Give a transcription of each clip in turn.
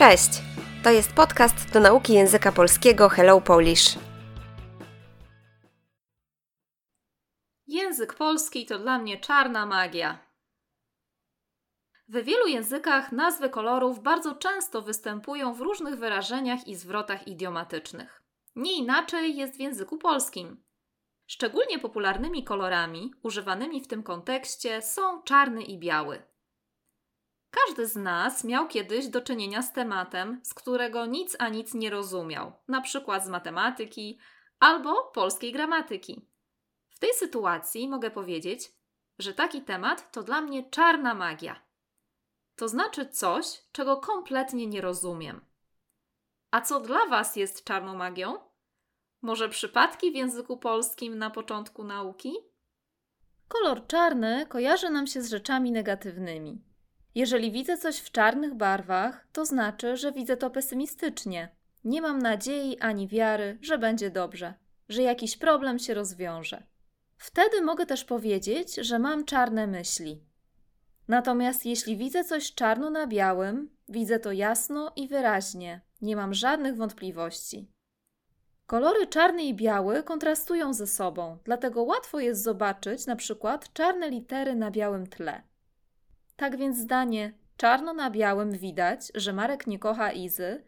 Cześć! To jest podcast do nauki języka polskiego Hello Polish. Język polski to dla mnie czarna magia. W wielu językach nazwy kolorów bardzo często występują w różnych wyrażeniach i zwrotach idiomatycznych. Nie inaczej jest w języku polskim. Szczególnie popularnymi kolorami używanymi w tym kontekście są czarny i biały. Każdy z nas miał kiedyś do czynienia z tematem, z którego nic a nic nie rozumiał, na przykład z matematyki albo polskiej gramatyki. W tej sytuacji mogę powiedzieć, że taki temat to dla mnie czarna magia. To znaczy coś, czego kompletnie nie rozumiem. A co dla Was jest czarną magią? Może przypadki w języku polskim na początku nauki? Kolor czarny kojarzy nam się z rzeczami negatywnymi. Jeżeli widzę coś w czarnych barwach, to znaczy, że widzę to pesymistycznie. Nie mam nadziei ani wiary, że będzie dobrze, że jakiś problem się rozwiąże. Wtedy mogę też powiedzieć, że mam czarne myśli. Natomiast jeśli widzę coś czarno na białym, widzę to jasno i wyraźnie, nie mam żadnych wątpliwości. Kolory czarny i biały kontrastują ze sobą, dlatego łatwo jest zobaczyć na przykład czarne litery na białym tle. Tak więc zdanie czarno na białym widać, że Marek nie kocha Izy,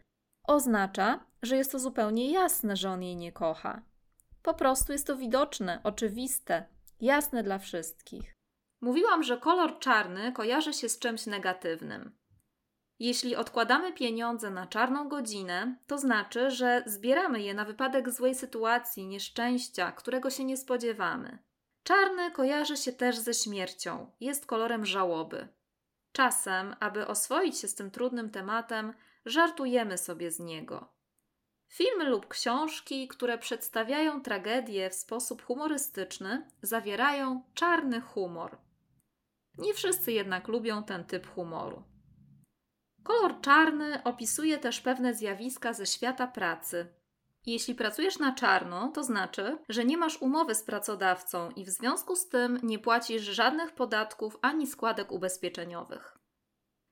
oznacza, że jest to zupełnie jasne, że on jej nie kocha. Po prostu jest to widoczne, oczywiste, jasne dla wszystkich. Mówiłam, że kolor czarny kojarzy się z czymś negatywnym. Jeśli odkładamy pieniądze na czarną godzinę, to znaczy, że zbieramy je na wypadek złej sytuacji, nieszczęścia, którego się nie spodziewamy. Czarny kojarzy się też ze śmiercią, jest kolorem żałoby. Czasem, aby oswoić się z tym trudnym tematem, żartujemy sobie z niego. Filmy lub książki, które przedstawiają tragedię w sposób humorystyczny, zawierają czarny humor. Nie wszyscy jednak lubią ten typ humoru. Kolor czarny opisuje też pewne zjawiska ze świata pracy, jeśli pracujesz na czarno, to znaczy, że nie masz umowy z pracodawcą i w związku z tym nie płacisz żadnych podatków ani składek ubezpieczeniowych.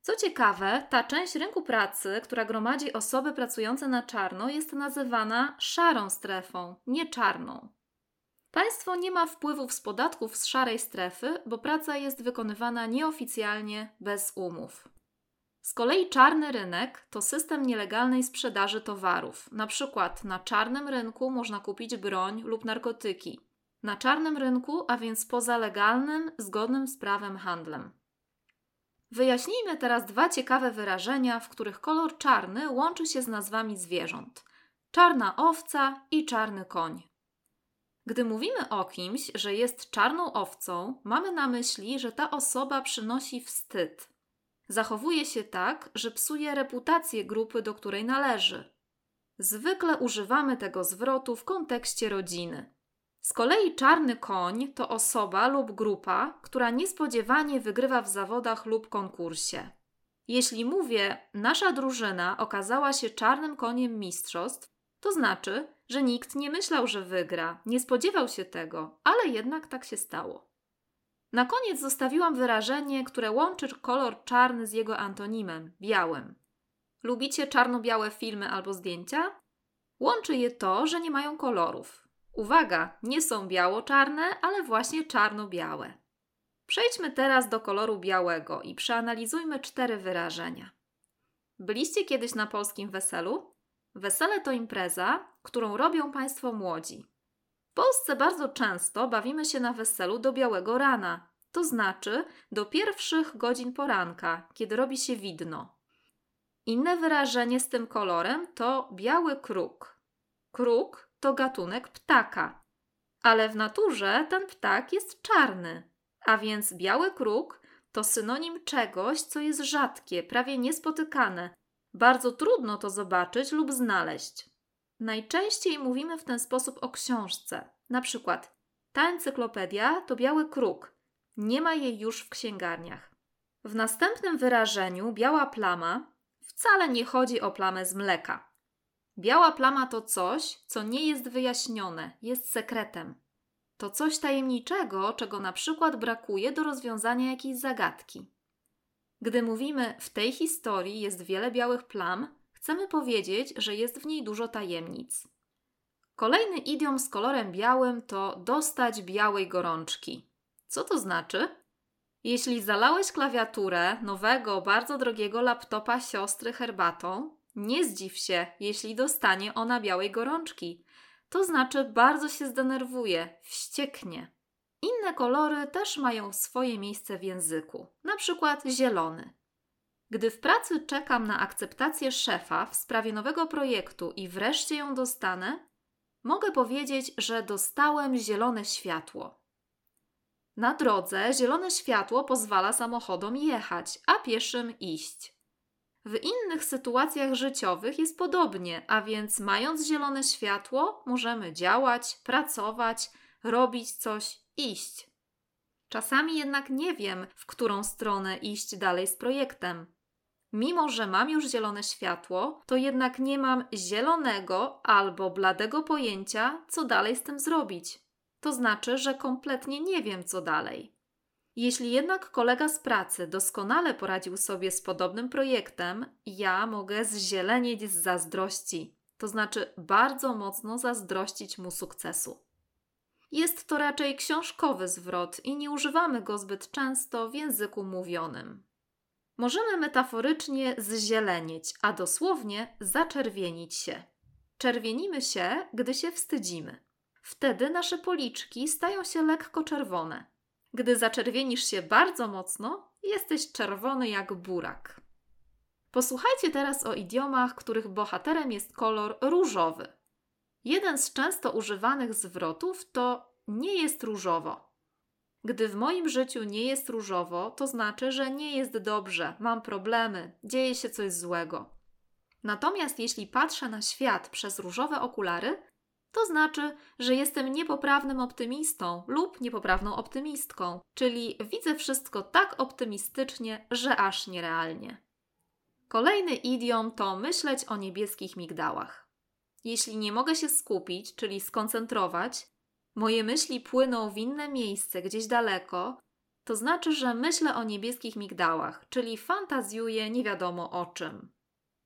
Co ciekawe, ta część rynku pracy, która gromadzi osoby pracujące na czarno, jest nazywana szarą strefą, nie czarną. Państwo nie ma wpływów z podatków z szarej strefy, bo praca jest wykonywana nieoficjalnie, bez umów. Z kolei czarny rynek to system nielegalnej sprzedaży towarów. Na przykład na czarnym rynku można kupić broń lub narkotyki. Na czarnym rynku, a więc poza legalnym, zgodnym z prawem handlem. Wyjaśnijmy teraz dwa ciekawe wyrażenia, w których kolor czarny łączy się z nazwami zwierząt: czarna owca i czarny koń. Gdy mówimy o kimś, że jest czarną owcą, mamy na myśli, że ta osoba przynosi wstyd, zachowuje się tak, że psuje reputację grupy, do której należy. Zwykle używamy tego zwrotu w kontekście rodziny. Z kolei czarny koń to osoba lub grupa, która niespodziewanie wygrywa w zawodach lub konkursie. Jeśli mówię, nasza drużyna okazała się czarnym koniem mistrzostw, to znaczy, że nikt nie myślał, że wygra, nie spodziewał się tego, ale jednak tak się stało. Na koniec zostawiłam wyrażenie, które łączy kolor czarny z jego antonimem białym. Lubicie czarno-białe filmy albo zdjęcia? Łączy je to, że nie mają kolorów. Uwaga, nie są biało-czarne, ale właśnie czarno-białe. Przejdźmy teraz do koloru białego i przeanalizujmy cztery wyrażenia. Byliście kiedyś na polskim weselu? Wesele to impreza, którą robią Państwo młodzi. W Polsce bardzo często bawimy się na weselu do białego rana, to znaczy do pierwszych godzin poranka, kiedy robi się widno. Inne wyrażenie z tym kolorem to biały kruk. Kruk to gatunek ptaka, ale w naturze ten ptak jest czarny, a więc biały kruk to synonim czegoś, co jest rzadkie, prawie niespotykane. Bardzo trudno to zobaczyć lub znaleźć. Najczęściej mówimy w ten sposób o książce. Na przykład, ta encyklopedia to biały kruk. Nie ma jej już w księgarniach. W następnym wyrażeniu biała plama wcale nie chodzi o plamę z mleka. Biała plama to coś, co nie jest wyjaśnione, jest sekretem. To coś tajemniczego, czego na przykład brakuje do rozwiązania jakiejś zagadki. Gdy mówimy w tej historii jest wiele białych plam, chcemy powiedzieć, że jest w niej dużo tajemnic. Kolejny idiom z kolorem białym to dostać białej gorączki. Co to znaczy? Jeśli zalałeś klawiaturę nowego, bardzo drogiego laptopa siostry herbatą, nie zdziw się, jeśli dostanie ona białej gorączki. To znaczy bardzo się zdenerwuje, wścieknie. Inne kolory też mają swoje miejsce w języku, na przykład zielony. Gdy w pracy czekam na akceptację szefa w sprawie nowego projektu i wreszcie ją dostanę, mogę powiedzieć, że dostałem zielone światło. Na drodze zielone światło pozwala samochodom jechać, a pieszym iść. W innych sytuacjach życiowych jest podobnie, a więc mając zielone światło, możemy działać, pracować, robić coś, iść. Czasami jednak nie wiem, w którą stronę iść dalej z projektem. Mimo, że mam już zielone światło, to jednak nie mam zielonego albo bladego pojęcia, co dalej z tym zrobić. To znaczy, że kompletnie nie wiem, co dalej. Jeśli jednak kolega z pracy doskonale poradził sobie z podobnym projektem, ja mogę zzielenieć z zazdrości, to znaczy bardzo mocno zazdrościć mu sukcesu. Jest to raczej książkowy zwrot i nie używamy go zbyt często w języku mówionym. Możemy metaforycznie zzielenieć, a dosłownie zaczerwienić się. Czerwienimy się, gdy się wstydzimy. Wtedy nasze policzki stają się lekko czerwone. Gdy zaczerwienisz się bardzo mocno, jesteś czerwony jak burak. Posłuchajcie teraz o idiomach, których bohaterem jest kolor różowy. Jeden z często używanych zwrotów to nie jest różowo. Gdy w moim życiu nie jest różowo, to znaczy, że nie jest dobrze, mam problemy, dzieje się coś złego. Natomiast jeśli patrzę na świat przez różowe okulary, to znaczy, że jestem niepoprawnym optymistą lub niepoprawną optymistką, czyli widzę wszystko tak optymistycznie, że aż nierealnie. Kolejny idiom to myśleć o niebieskich migdałach. Jeśli nie mogę się skupić, czyli skoncentrować, moje myśli płyną w inne miejsce, gdzieś daleko, to znaczy, że myślę o niebieskich migdałach, czyli fantazjuję nie wiadomo o czym.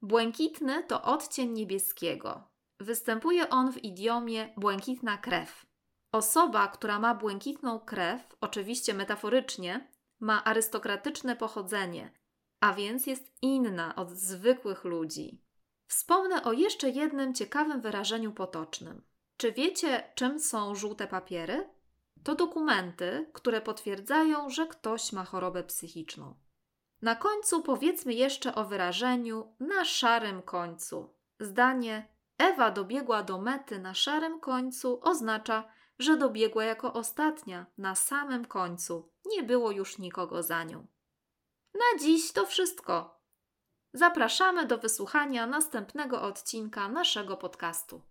Błękitny to odcień niebieskiego. Występuje on w idiomie błękitna krew. Osoba, która ma błękitną krew, oczywiście metaforycznie, ma arystokratyczne pochodzenie, a więc jest inna od zwykłych ludzi. Wspomnę o jeszcze jednym ciekawym wyrażeniu potocznym. Czy wiecie, czym są żółte papiery? To dokumenty, które potwierdzają, że ktoś ma chorobę psychiczną. Na końcu powiedzmy jeszcze o wyrażeniu na szarym końcu. Zdanie Ewa dobiegła do mety na szarym końcu oznacza, że dobiegła jako ostatnia, na samym końcu. Nie było już nikogo za nią. Na dziś to wszystko. Zapraszamy do wysłuchania następnego odcinka naszego podcastu.